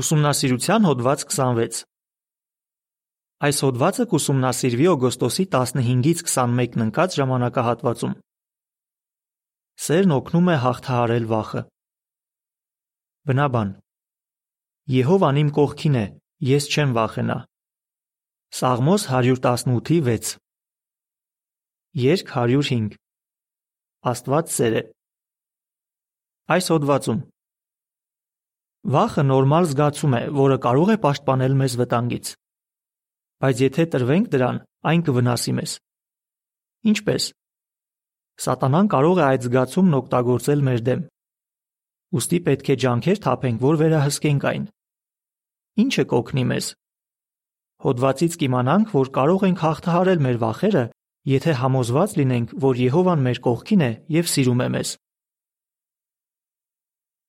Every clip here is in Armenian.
Ուսումնասիրության հոդված 26 Այս հոդվածը կուսումնասիրվի օգոստոսի 15-ից 21-ն ընկած ժամանակահատվածում։ Սերն օգնում է հաղթահարել վախը։ Բնաբան Եհովան իմ կողքին է, ես չեմ վախենա։ Սաղմոս 118-ի 6 Երկ 105 Աստված սեր է։ Այս հոդվածում Վախը նորմալ զգացում է, որը կարող է պաշտպանել մեզ վտանգից։ Բայց եթե տրվենք դրան, այն կվնասի մեզ։ Ինչպես։ Սատանան կարող է այդ զգացումն օգտագործել մեր դեմ։ Ոստի պետք է ջանքեր թափենք, որ վերահսկենք այն։ Ինչը կօգնի մեզ։ Հոդվածից կիմանանք, որ կարող ենք հաղթահարել մեր վախերը, եթե համոզված լինենք, որ Եհովան մեր կողքին է եւ սիրում է մեզ։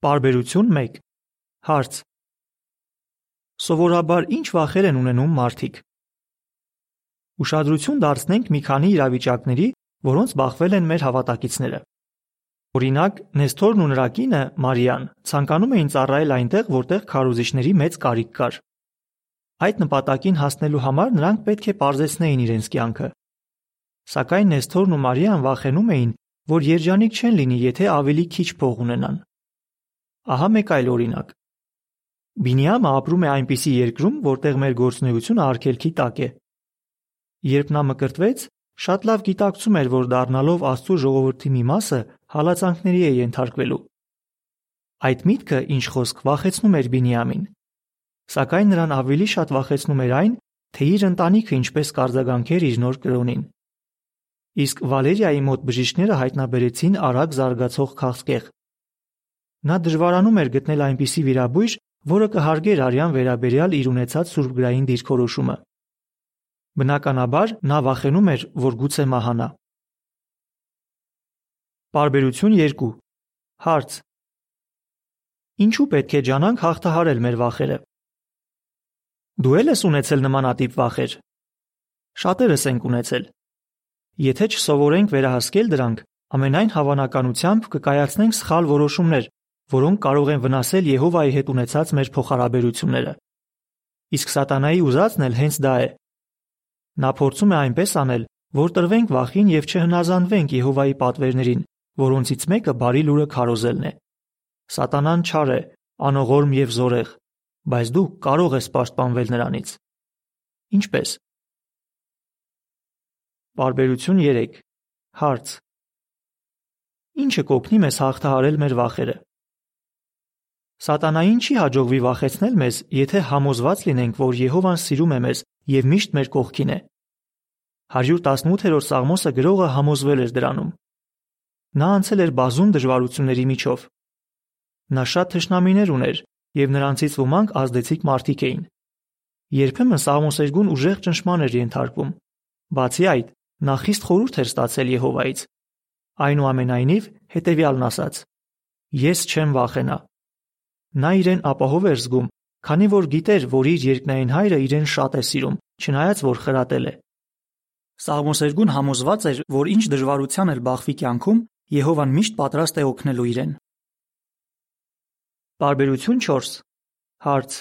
Բարբերություն 1 Հարց. Սովորաբար ինչ վախեր են ունենում մարդիկ։ Ուշադրություն դարձնենք մի քանի իրավիճակների, որոնց բախվել են մեր հավատակիցները։ Օրինակ, Նեստորն ու նրա կինը Մարիան ցանկանում էին ծառայել այնտեղ, որտեղ քարոզիչների մեծ կարիք կար։ Այդ նպատակին հասնելու համար նրանք պետք է parzեցնեին իրենց կյանքը։ Սակայն Նեստորն ու Մարիան վախենում էին, որ երջանիկ չեն լինի, եթե ավելի քիչ փող ունենան։ Ահա մեկ այլ օրինակ։ Բինիամը ապրում է այնպիսի երկրում, որտեղ մեր գործունեությունը արգելքի տակ է։ Երբ նա մկրտվեց, շատ լավ գիտակցում էր, որ դառնալով Աստծո ժողովրդի մի մասը, հալածանքների է ենթարկվելու։ Այդ միտքը, ինչ խոսք, վախեցնում էր Բինիամին։ Սակայն նրան ավելի շատ վախեցնում էր այն, թե իր ընտանիքը ինչպես կարձագանքեր իր նոր կրոնին։ Իսկ Վալերիայի մոտ բժիշկները հայտնաբերեցին արագ զարգացող քաղցկեղ։ Նա դժվարանում էր գտնել այնպիսի վիրաբույժ, որը կհարգեր արյան վերաբերյալ իր ունեցած սուրբգրային դիրքորոշումը։ Բնականաբար նա վախենում էր, որ գուցե մահանա։ Բարբերություն 2 Հարց. Ինչու պետք է ջանանք հաղթահարել մեր վախերը։ Դու ե՞լ ես ունեցել նմանատիպ վախեր։ Շատերս ենք ունեցել։ Եթե չսովորենք վերահասկել դրանք, ամենայն հավանականությամբ կկայացնենք սխալ որոշումներ, որոնք կարող են վնասել Եհովայի հետ ունեցած մեր փոխհարաբերությունները։ Իսկ սատանայի ուզածն էլ հենց դա է։ Նա փորձում է այնպես անել, որ տրվենք վախին եւ չհնազանդվենք Եհովայի պատվերներին, որոնցից մեկը բարի լուրը քարոզելն է։ Սատանան չար է, անողորմ եւ զորեղ, բայց դու կարող ես պաշտպանվել նրանից։ Ինչպես։ Բարբերություն 3 Հարց. Ինչը կօգնի մեզ հաղթահարել մեր վախերը։ Սատանային չի հաջողվի վախեցնել մեզ, եթե համոզված լինենք, որ Եհովան սիրում է մեզ եւ միշտ մեր կողքին է։ 118-րդ Սաղմոսը գրողը համոզվել էր դրանում։ Նա անցել էր բազում դժվարությունների միջով։ Նա շատ թշնամիներ ուներ, եւ նրանցից ոմանք ազդեցիկ մարդիկ էին։ Երբեմն Սաղմոսերգուն ուժեղ ճնշման էր ենթարկվում։ Բացի այդ, նա խիստ խորհուրդ էր ստացել Եհովայից։ Այնուամենայնիվ, հետևյալն ասաց. Ես չեմ վախենա, Նա իրեն ապահով էր զգում, քանի որ գիտեր, որ իր երկնային հայրը իրեն շատ է սիրում, չնայած որ խրատել է։ Սաղմոսերգուն համոզված էր, որ ինչ դժվարության էլ բախվի կյանքում, Եհովան միշտ պատրաստ է օգնելու իրեն։ Բարբերություն 4 Հարց.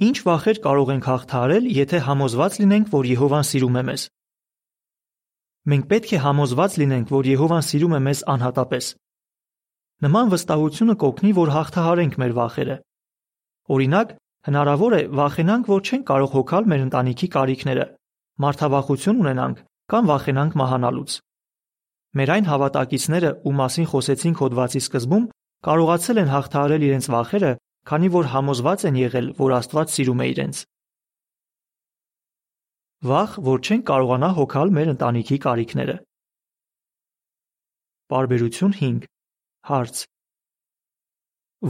Ինչ վախեր կարող ենք հաղթահարել, եթե համոզված լինենք, որ Եհովան սիրում է մեզ։ Մենք պետք է համոզված լինենք, որ Եհովան սիրում է մեզ անհատապես։ Նման վստահությունը կօգնի, որ հաղթահարենք մեր վախերը։ Օրինակ, հնարավոր է վախենանք, որ չենք կարող հոգալ մեր ընտանիքի կարիքները, մարդավախություն ունենանք կամ վախենանք մահանալուց։ Մեր այն հավատակիցները, ում մասին խոսեցինք հոդվածի սկզբում, կարողացել են հաղթահարել իրենց վախերը, քանի որ համոզված են եղել, որ Աստված սիրում է իրենց։ Վախ, որ չենք կարողանա հոգալ մեր ընտանիքի կարիքները։ Բարբերություն 5 Հարց.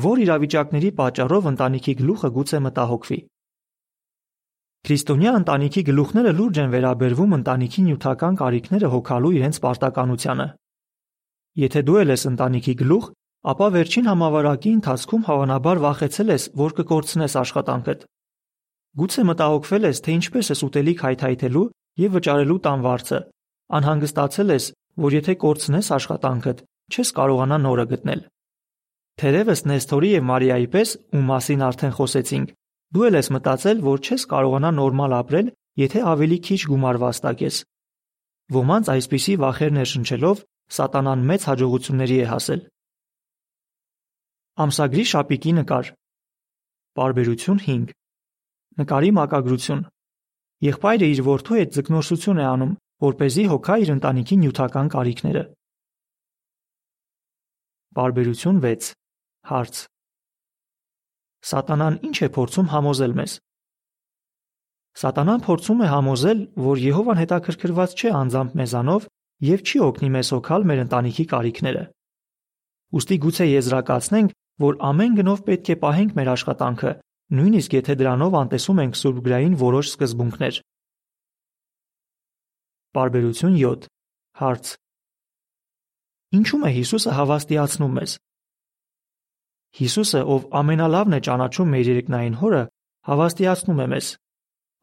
Որ իրավիճակների պատճառով ընտանիքի գլուխը գուցե մտահոգվի։ Քրիստոնյա ընտանիքի գլուխները լուրջ են վերաբերվում ընտանիքի նյութական կարիքները հոգալու իրենց պարտականությանը։ Եթե դու ես ընտանիքի գլուխ, ապա վերջին համավարակի ընթացքում հավանաբար վախեցել ես, որ կկորցնես աշխատանքդ։ Գուցե մտահոգվել ես, թե ինչպես ես ուտելիք հայթայթելու եւ վճարելու տան վարձը։ Անհանգստացել ես, որ եթե կորցնես աշխատանքդ, չես կարողանա նորը գտնել։ Թերևս Նեստորի եւ Մարիայի պես, ում մասին արդեն խոսեցինք, դու էլ ես մտածել, որ չես կարողանա նորմալ ապրել, եթե ավելի քիչ գումար վաստակես։ Ոմանց այսպիսի վախեր ներշնչելով սատանան մեծ հաջողությունների է հասել։ Ամսագրի շապիկի նկար։ Բարբերություն 5։ Նկարի մակագրություն։ Եղբայրը իր որդու հետ ձգնորսություն է անում, որ เป զի հոգա իր ընտանիքի նյութական կարիքները։ Բարբերություն 6։ Հարց. Սատանան ինչ է փորձում համոզել մեզ։ Սատանան փորձում է համոզել, որ Եհովան հետաքրքրված չէ անձամբ մեզանով եւ չի օգնի մեզ հոգալ մեր ընտանիքի կարիքները։ Ոստի գուցե եզրակացնենք, որ ամեն գնով պետք է պահենք մեր աշխատանքը, նույնիսկ եթե դրանով անտեսում ենք սուրբգրային որոշ սկզբունքներ։ Բարբերություն 7 Հարց Ինչու՞մ է Հիսուսը հավաստիացնում մեզ։ Հիսուսը, ով ամենալավն է ճանաչում մեր երկնային Հորը, հավաստիացնում է մեզ.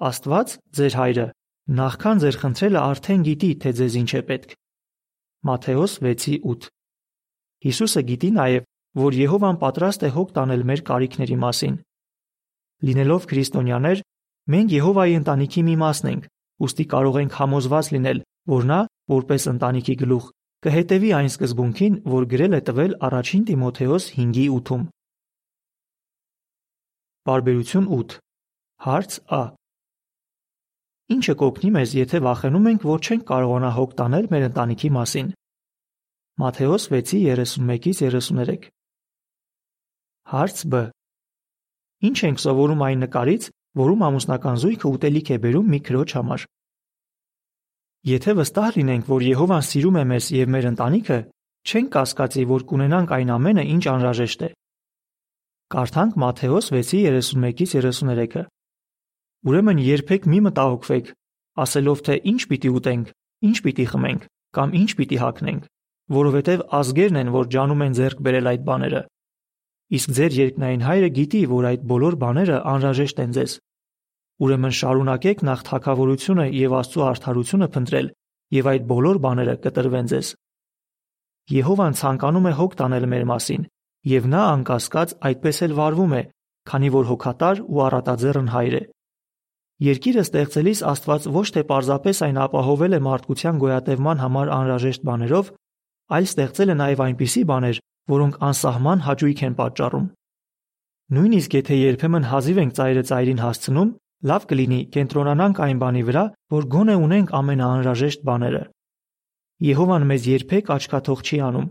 Աստված, ձեր Հայրը, նախքան ձեր խնդրելը արդեն գիտի, թե ձեզ ինչ է պետք։ Մատթեոս 6:8 Հիսուսը գիտի նաև, որ Եհովան պատրաստ է հոգ տանել մեր կարիքների մասին։ Լինելով քրիստոնյաներ, մենք Եհովայի ընտանիքի մի մասն ենք, ուստի կարող ենք համոզված լինել, որ նա, որպես ընտանիքի գլուխ, կհետևի այն սկզբունքին, որ գրել է տվել առաջին Տիմոթեոս 5:8-ում։ Բարբերություն 8 Հարց Ա. Ինչը կօգնի մեզ, եթե վախենում ենք, որ չենք կարողանա հոգ տանել մեր ընտանիքի մասին։ Մատթեոս 6:31-ից 33 Հարց Բ. Ինչ ենք սովորում այն նկարից, որում ամուսնական զույգը ուտելիք է բերում մի քրոջ համար։ Եթե վստահ լինենք, որ Եհովան սիրում է մեզ եւ մեր ընտանիքը, չենք կասկածի, որ կունենանք այն ամենը, ինչ անհրաժեշտ է։ Կարդանք Մատթեոս 6:31-ից 33-ը։ Ուրեմն երբեք մի մտահոգվեք, ասելով թե ինչ պիտի ուտենք, ինչ պիտի խմենք կամ ինչ պիտի հագնենք, որովհետև ազգերն են, որ ջանում են ձեռք բերել այդ բաները։ Իսկ ձեր երկնային հայրը գիտի, որ այդ բոլոր բաները անհրաժեշտ են ձեզ։ Ուրեմն շարունակեք նախ թակավորությունը եւ Աստծո արդարությունը փնտրել, եւ այդ բոլոր բաները կտրվեն ձեզ։ Եհովան ցանկանում է հոգ տանել մեր մասին, եւ նա անկասկած այդպես էլ վարվում է, քանի որ հոգատար ու առատաձեռն հայր է։ Երկիրը ստեղծելիս Աստված ոչ թե պարզապես այն ապահովել է մարդկության գոյատևման համար անհրաժեշտ բաներով, այլ ստեղծել է նաև այնպիսի բաներ, որոնք անսահման հաճույք են պատճառում։ Նույնիսկ եթե երբեմն հազիվ ենք ծայրը ծայրին հասցնում, Լավ կլինի կենտրոնանանք այն բանի վրա, որ գոնե ունենք ամենաանհրաժեշտ բաները։ Եհովան մեզ երբեք աչքաթող չի անում։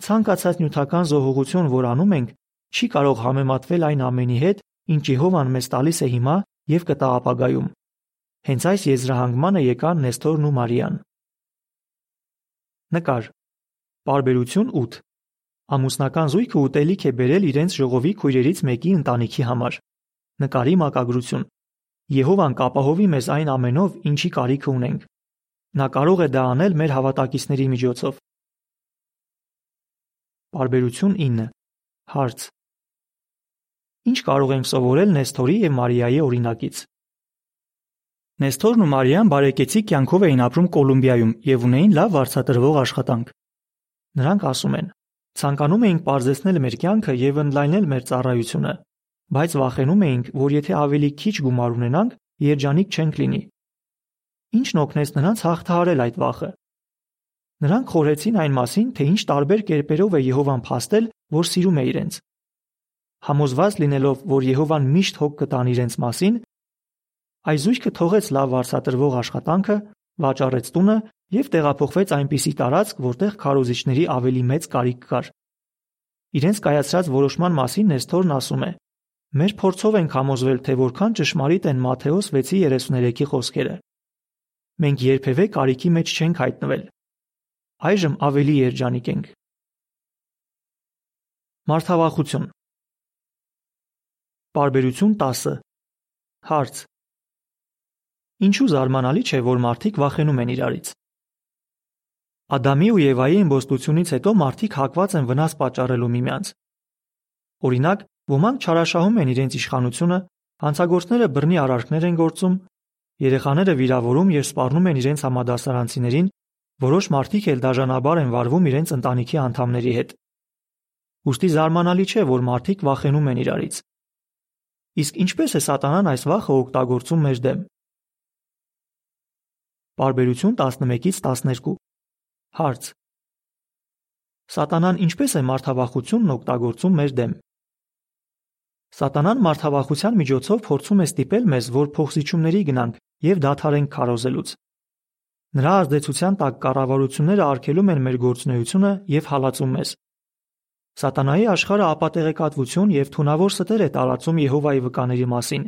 Ցանկացած նյութական զոհողություն, որ անում ենք, չի կարող համեմատվել այն ամենի հետ, ինչ Եհովան մեզ տալիս է հիմա եւ կտա ապագայում։ Հենց այս եզրահանգմանը եկան Նեստորն ու Մարիան։ Նկար։ Բարբերություն 8։ Ամուսնական զույգը ուտելիք է բերել իրենց ժողովի քույրերից մեկի ընտանիքի համար նկարի մակագրություն։ Եհովան կապահովի մեզ այն ամենով, ինչի կարիք ունենք։ Նա կարող է դա անել մեր հավատակիցների միջոցով։ Բարբերություն 9։ Հարց. Ինչ կարող ենք սովորել Նեստորի եւ Մարիայի օրինակից։ Նեստորն ու Մարիան բարեկեցիկ կյանքով էին ապրում Կոլումբիայում եւ ունեին լավ վարձատրվող աշխատանք։ Նրանք ասում են. ցանկանում էինք parzesնել մեր կյանքը եւ ընդլայնել մեր ծառայությունը, բայց վախենում էինք, որ եթե ավելի քիչ գումար ունենանք, երջանիկ չենք լինի։ Ինչն օգնեց նրանց հաղթահարել այդ վախը։ Նրանք խորհեցին այն մասին, թե ինչ տարբեր կերպերով է Եհովան փաստել, որ սիրում է իրենց։ Համոզված լինելով, որ Եհովան միշտ հոգ կտան իրենց մասին, Այզույթը թողեց լավ վարսատրվող աշխատանքը, վաճառեց տունը եւ տեղափոխվեց այնպիսի տարածք, որտեղ քարոզիչների ավելի մեծ կարիք կար։ Իրենց կայացրած որոշման մասին Նեստորն ասում է. Մեր փորձով ենք համոզվել, թե որքան ճշմարիտ են Մատթեոս 6:33-ի խոսքերը։ Մենք երբևէ կարիքի մեջ չենք հայտնվել։ Այժմ ավելի երջանիկ ենք։ Մարդավախություն Բարբերություն 10 Հարց. Ինչու զարմանալի չէ, որ մարդիկ վախենում են իրարից։ Ադամի ու Եվայի իմբոստությունից հետո մարդիկ հակված են վնաս պատճառելու միմյանց։ Օրինակ, Ոմանք չարաշահում են իրենց իշխանությունը, հանցագործները բռնի արարքներ են գործում, երեխաները վիրավորում եւ սպառնում են իրենց համադասարանցիներին, որոշ մարդիկ էլ դաժանաբար են վարվում իրենց ընտանիքի անդամների հետ։ Ոստի զարմանալի չէ, որ մարդիկ վախենում են իրարից։ Իսկ ինչպես է սատանան այս վախը օգտագործում մեր դեմ։ Բարբերություն 11-ից 12 Հարց. Սատանան ինչպես է մարդավախությունն օգտագործում մեր դեմ։ Սատանան մարդավախության միջոցով փորձում է ստիպել մեզ, որ փոխզիջումների գնանք եւ դադարենք քարոզելուց։ Նրա ազդեցության տակ կառավարությունները արգելում են մեր գործունեությունը եւ հալածում մեզ։ Սատանայի աշխարհը ապատեղեկատվություն եւ թունավոր ստեր է տարածում Եհովայի վկաների մասին,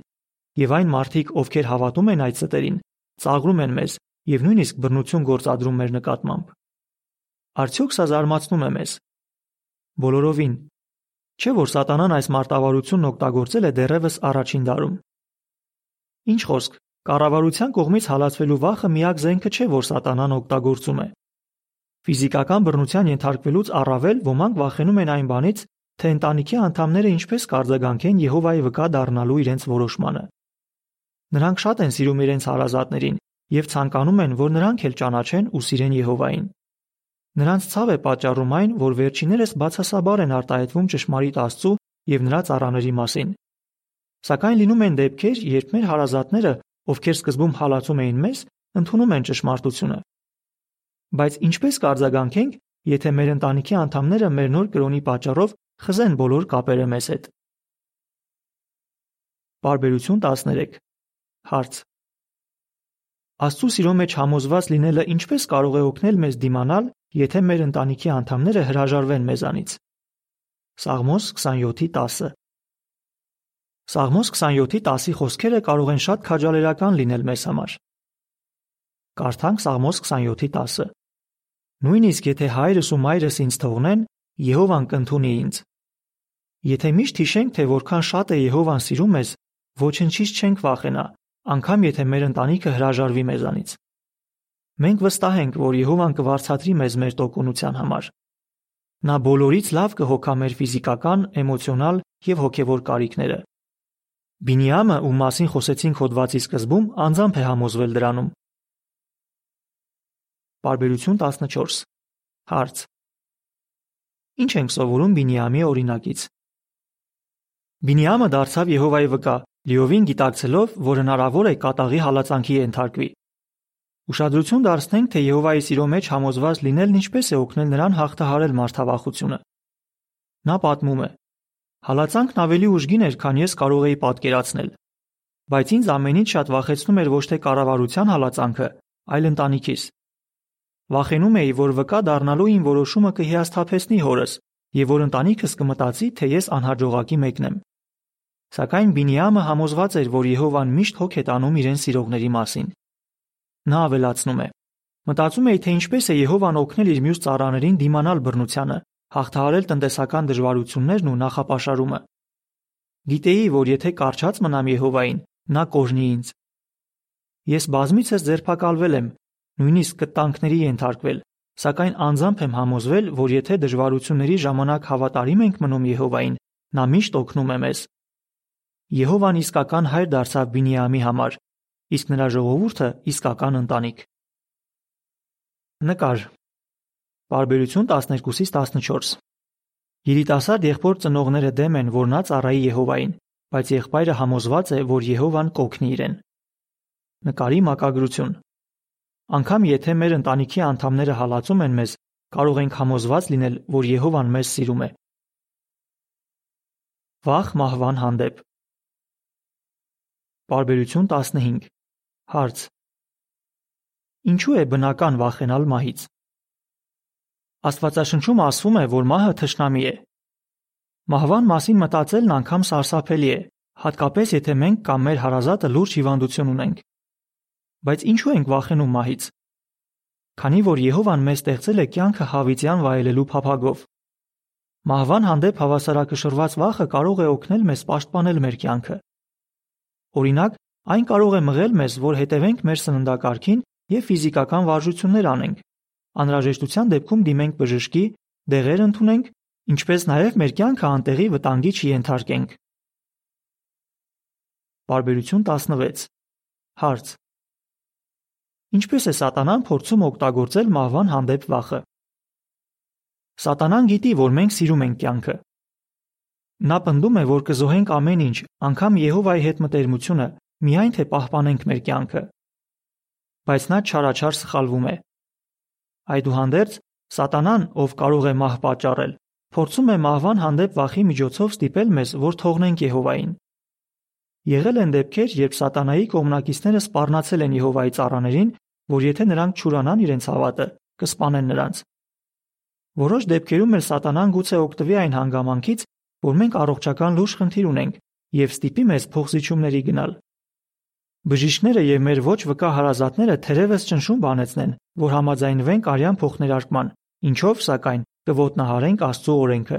եւ այն մարդիկ, ովքեր հավատում են այդ ստերին, ծաղրում են մեզ եւ նույնիսկ բռնություն գործադրում մեր նկատմամբ։ Արդյոք սա զարմացնում է մեզ։ Բոլորովին։ Չէ՞ որ Սատանան այս մարտավարությունն օգտագործել է դեռևս առաջին դարում։ Ինչ խոսք, կառավարության կողմից հալածվելու վախը միակ զենքը չէ, որ Սատանան օգտագործում է։ Ֆիզիկական բռնության ենթարկվելուց առավել ոմանք վախենում են այն բանից, թե ընտանիքի անդամները ինչպես կարձագանքեն Եհովայի վկա դառնալու իրենց որոշմանը։ Նրանք շատ են սիրում իրենց հարազատներին եւ ցանկանում են, որ նրանք էլ ճանաչեն ու սիրեն Եհովային։ Նրանց ցավ է պատճառում այն, որ վերջիներս բացասաբար են արտահայտվում ճշմարիտ Աստծո եւ նրա ծառաների մասին։ Սակայն լինում են դեպքեր, երբ մեր հարազատները, ովքեր սկզբում հալածում էին մեզ, ընդունում են ճշմարտությունը Բայց ինչպես կարձագանքենք, եթե մեր ընտանիքի անդամները մեր նոր կրոնի պատճառով խզեն բոլոր կապերը մեզ հետ։ Բարբերություն 13 Հարց. Աստծո սիրո մեջ համոզված լինելը ինչպես կարող է օգնել մեզ դիմանալ, եթե մեր ընտանիքի անդամները հրաժարվեն մեզանից։ Սաղմոս 27:10 Սաղմոս 27-ի 10-ի խոսքերը կարող են շատ քաջալերական լինել մեզ համար։ Կարդանք Սաղմոս 27-ի 10-ը։ Նույնիսկ եթե հայրս ու մայրս ինձ թողնեն, Եհովան կընդունի ինձ։ Եթե միշտ հիշենք, թե որքան շատ է Եհովան սիրում մեզ, ոչնչից չենք վախենա, անկամ եթե մեր ընտանիքը հրաժարվի մեզանից։ Մենք վստահ ենք, որ Եհովան կվարձատրի մեզ մեր տոկունության համար։ Նա բոլորից լավ կհոգա մեր ֆիզիկական, էմոցիոնալ եւ հոգեվոր կարիքները։ Բինիամը, ում մասին խոսեցինք հոդվածի սկզբում, անձամբ է համոզվել դրանում։ Պարբերություն 14 Հարց. Ինչ ենք սովորում Բինիամի օրինակից։ Բինիամը դարձավ Եհովայի վկա, լիովին գիտակցելով, որ հնարավոր է կատաղի հալածանքի ենթարկվի։ Ուշադրություն դարձնենք, թե Եհովայի սիրո մեջ համոզված լինելն ինչպես է օգնել նրան հաղթահարել մարդավախությունը։ Նա պատմում է. Հալածանքն ավելի ուժգին էր, քան ես կարող էի պատկերացնել։ Բայց ինձ ամենից շատ վախեցնում էր ոչ թե կառավարության հալածանքը, այլ ընտանիքիս։ Վախենում էի, որ վկա դառնալու իմ որոշումը կհիասթափեցնի հորս եւ որ ընտանիքս կմտածի, թե ես անհաջողակի մեկն եմ։ Սակայն Բինիամը համոզված էր, որ Եհովան միշտ հոգ է տանում իրեն սիրողների մասին։ Նա ավելացնում է. Մտածում էի, թե ինչպես է Եհովան օգնել իր մյուս ծառաներին դիմանալ բռնությանը, հաղթահարել տնտեսական դժվարություններն ու նախապաշարումը։ Գիտեի, որ եթե կարճած մնամ Եհովային, նա կօրհնի ինձ։ Ես բազմիցս ձերբակալվել եմ, նույնիսկ կտանքների ենթարկվել, սակայն անձամբ եմ համոզվել, որ եթե դժվարությունների ժամանակ հավատարիմ ենք մնում Եհովային, նա միշտ օգնում է մեզ։ Եհովան իսկական հայր դարձավ Բինիամի համար, իսկ նրա ժողովուրդը իսկական ընտանիք։ Նկար. Բարբերություն 12-ից 14 Երիտասարդ եղբոր ծնողները դեմ են, որ նա ծառայի Եհովային, բայց եղբայրը համոզված է, որ Եհովան կօգնի իրեն։ Նկարի մակագրություն. Անկամ եթե մեր ընտանիքի անդամները հալածում են մեզ, կարող ենք համոզված լինել, որ Եհովան մեզ սիրում է։ Վախ մահվան հանդեպ Բարբերություն 15 Հարց. Ինչու է բնական վախենալ մահից։ Աստվածաշնչում ասվում է, որ մահը թշնամի է։ Մահվան մասին մտածելն անգամ սարսափելի է, հատկապես եթե մենք կամ մեր հարազատը լուրջ հիվանդություն ունենք։ Բայց ինչու ենք վախենում մահից։ Քանի որ Եհովան մեզ ստեղծել է կյանքը հավիտյան վայելելու փափագով։ Մահվան հանդեպ հավասարակշռված վախը կարող է օգնել մեզ պաշտպանել մեր կյանքը։ Օրինակ, այն կարող է մղել մեզ, որ հետևենք մեր սննդակարգին եւ ֆիզիկական վարժություններ անենք։ Անհրաժեշտության դեպքում դիմենք բժշկի, դեղեր ընդունենք, ինչպես նաև մեր կյանքը անտեղի վտանգի չենթարկենք։ Բարբերություն 16 Հարց. Ինչպես է սատանան փորձում օգտագործել մահվան հանդեպ վախը։ Սատանան գիտի, որ մենք սիրում ենք կյանքը։ Նա պնդում է, որ կզոհենք ամեն ինչ, անգամ Եհովայի հետ մտերմությունը, միայն թե պահպանենք մեր կյանքը։ Բայց նա չարաչար սխալվում է։ Այդուհանդերձ Սատանան, ով կարող է մահ պատճառել, փորձում է մահվան հանդեպ վախի միջոցով ստիպել մեզ, որ թողնենք Եհովային։ Եղել են դեպքեր, երբ Սատանայի կողմնակիցները սպառնացել են Եհովայի ծառաներին, որ եթե նրանք չուրանան իրենց հավատը, կսպանեն նրանց։ Որոշ դեպքերում էլ Սատանան գուցե օգտվի այն հանգամանքից, որ մենք առողջական լուրջ խնդիր ունենք եւ ստիպի մեզ փոխզիջումների գնալ։ Բժիշկները եւ մեր ոչ վկա հարազատները թերևս ճնշում բանեցնեն, որ համաձայնվենք արյան փոխներարկման, ինչով սակայն կոտնահարենք Աստծո օրենքը։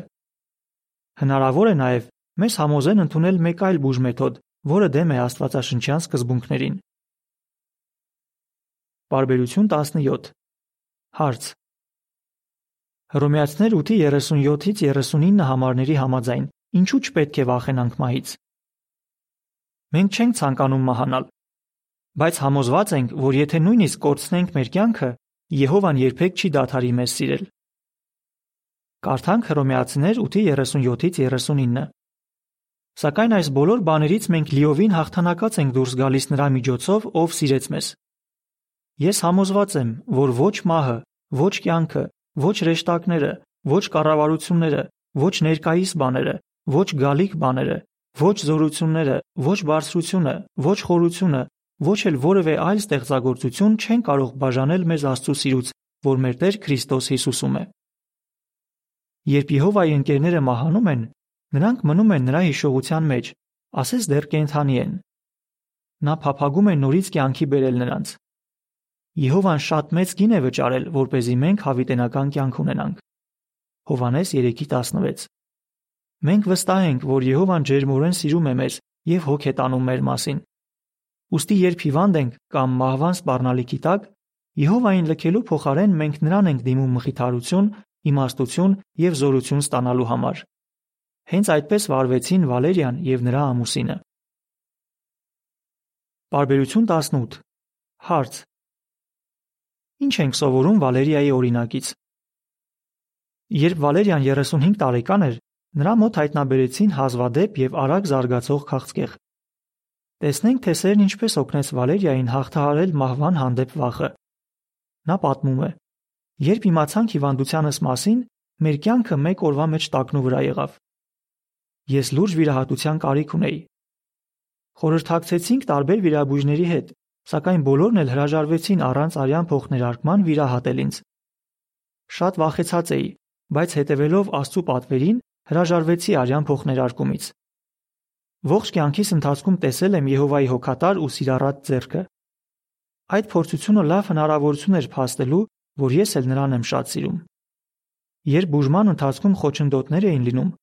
Հնարավոր է նաև մեզ համոզեն ընդունել մեկ այլ բուժմեթոդ, որը դեմ է Աստվածաշնչյան սկզբունքներին։ Բարբերություն 17 Հարց. Հռոմեացիներ 8:37-ից 39 համարների համաձայն ինչու չպետք է վախենանք մահից։ Մենք չենք ցանկանում մահանալ, բայց համոզված ենք, որ եթե նույնիսկ կորցնենք մեր կյանքը, Եհովան երբեք չի դադարի մեզ սիրել։ Կարդանք Հռոմեացիներ 8:37-ից 39։ Սակայն այս բոլոր բաներից մենք լիովին հաղթանակած ենք դուրս գալիս նրա միջոցով, ով սիրեց մեզ։ Ես համոզված եմ, որ ոչ մահը, ոչ կյանքը, ոչ ռեշտակները, ոչ կառավարությունները, ոչ ներկայիս բաները, ոչ գալիք բաները, ոչ զորությունները, ոչ բարձրությունը, ոչ խորությունը, ոչ էլ որևէ այլ ստեղծագործություն չեն կարող բաժանել մեզ Աստծո սիրուց, որ մեր Տեր Քրիստոս Հիսուսում է։ Երբ Եհովայի ընկերները մահանում են, նրանք մնում են նրա հիշողության մեջ, ասես դեռ կենթանի են։ Նա փափագում է նորից կյանքի բերել նրանց։ Եհովան շատ մեծ գին է վճարել, որ เป զի մենք հավիտենական կյանք ունենանք։ Հովանես 3:16 Մենք վստահ ենք, որ Եհովան ջերմորեն սիրում է մեզ եւ հոգ է տանում մեր մասին։ Ոստի երբ հիվանդ ենք կամ մահվան սպառնալիքի տակ, Եհովային լքելու փոխարեն մենք նրան ենք դիմում մխիթարություն, իմաստություն եւ զորություն ստանալու համար։ Հենց այդպես վարվեցին Վալերիան եւ նրա ամուսինը։ Բարբերություն 18 Հարց. Ինչ ենք սովորում Վալերիայի օրինակից։ Երբ Վալերիան 35 տարեկան էր, նրա մոտ հայտնաբերեցին հազվադեպ եւ արագ զարգացող քաղցկեղ։ Տեսնենք, թե սերն ինչպես օգնեց Վալերիային հաղթահարել մահվան հանդեպ վախը։ Նա պատմում է. Երբ իմացանք հիվանդությանս մասին, մեր կյանքը մեկ օրվա մեջ տակնու վրա եղավ։ Ես լուրջ վիրահատության կարիք ունեի։ Խորհրդակցեցինք տարբեր վիրաբույժների հետ, Սակայն բոլորն էլ հրաժարվեցին առանց արյան փոխներարկման վիրահատել ինձ։ Շատ վախեցած էի, բայց հետևելով Աստծո պատվերին հրաժարվեցի արյան փոխներարկումից։ Ողջ կյանքիս ընթացքում տեսել եմ Եհովայի հոգատար ու սիրառատ ձեռքը։ Այդ փորձությունը լավ հնարավորություն էր փաստելու, որ ես էլ նրան եմ շատ սիրում։ Երբ բուժման ընթացքում խոչընդոտներ էին լինում,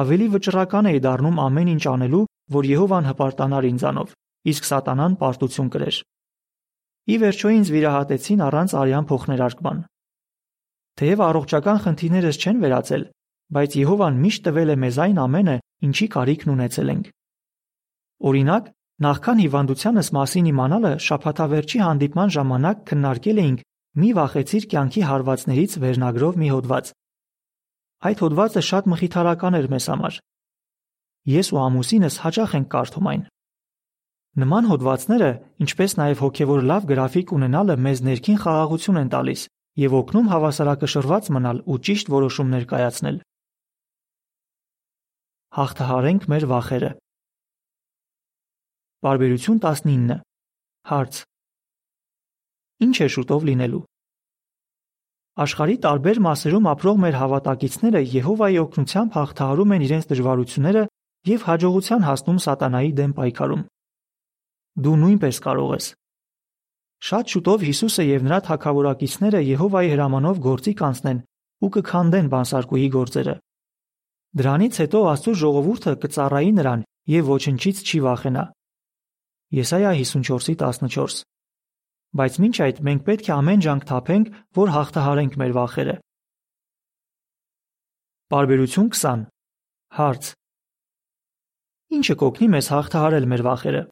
ավելի վճռական էի դառնում ամեն ինչ անելու, որ Եհովան հպարտանար ինձանով իսկ սատանան պարտություն կրեր։ Ի վերջո ինձ վիրահատեցին առանց արյան փոխներարկման։ Թեև առողջական խնդիրներս չեն վերացել, բայց Եհովան միշտ տվել է մեզ այն ամենը, ինչի կարիքն ունեցել ենք։ Օրինակ, նախքան հիվանդությանս մասին իմանալը շաբաթավերջի հանդիպման ժամանակ քննարկել էինք մի վախեցիր կյանքի հարվածներից վերնագրով մի հոդված։ Այդ հոդվածը շատ մխիթարական էր մեզ համար։ Ես ու ամուսինս հաճախ ենք կարդում այն։ Նման հոդվածները, ինչպես նաև հոգևոր լավ գրաֆիկ ունենալը մեզ ներքին խաղաղություն են տալիս եւ օգնում հավասարակշռված մնալ ու ճիշտ որոշումներ կայացնել։ Հաղթահարենք մեր վախերը։ Բարբերություն 19 Հարց. Ինչ է շուտով լինելու։ Աշխարհի տարբեր մասերում ապրող մեր հավատակիցները Եհովայի օգնությամբ հաղթահարում են իրենց դժվարությունները եւ հաջողության հասնում սատանայի դեմ պայքարում դու նույնպես կարող ես։ Շատ շուտով Հիսուսը եւ նրա թագավորակիցները Եհովայի հրամանով գործի կանցնեն ու կքանդեն բանսարկուհի գործերը։ Դրանից հետո Աստծո ժողովուրդը կծառայի նրան եւ ոչնչից չի վախենա։ Եսայա 54:14 Բայց մինչ այդ մենք պետք է ամեն ջանք թափենք, որ հաղթահարենք մեր վախերը։ Բարբերություն 20 Հարց. Ինչը կօգնի մեզ հաղթահարել մեր վախերը։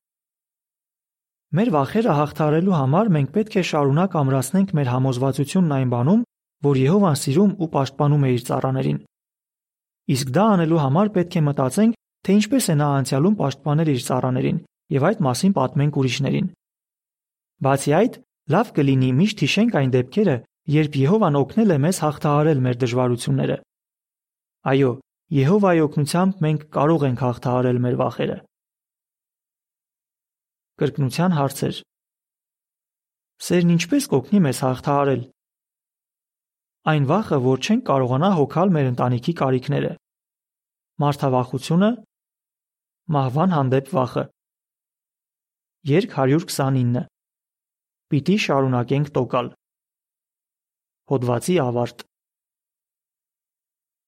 Մեր վախերը հաղթահարելու համար մենք պետք է շարունակ ամրացնենք մեր համոզվածությունն այն բանում, որ Եհովան սիրում ու պաշտպանում է իր ծառաներին։ Իսկ դա անելու համար պետք է մտածենք, թե ինչպես է նա անցյալում պաշտպանել իր ծառաներին եւ այդ մասին պատմենք ուրիշներին։ Բացի այդ, լավ կլինի միշտ հիշենք այն դեպքերը, երբ Եհովան օգնել է մեզ հաղթահարել մեր դժվարությունները։ Այո, Եհովայի օգնությամբ մենք կարող ենք հաղթահարել մեր վախերը։ Կրկնության հարցեր։ Սերն ինչպես կօգնի մեզ հաղթահարել։ Այն վախը, որ չենք կարողանա հոգալ մեր ընտանիքի կարիքները։ Մարդավախությունը, մահվան հանդեպ վախը։ Երկ 129 Պիտի շարունակենք տոկալ։ Հոդվացի ավարտ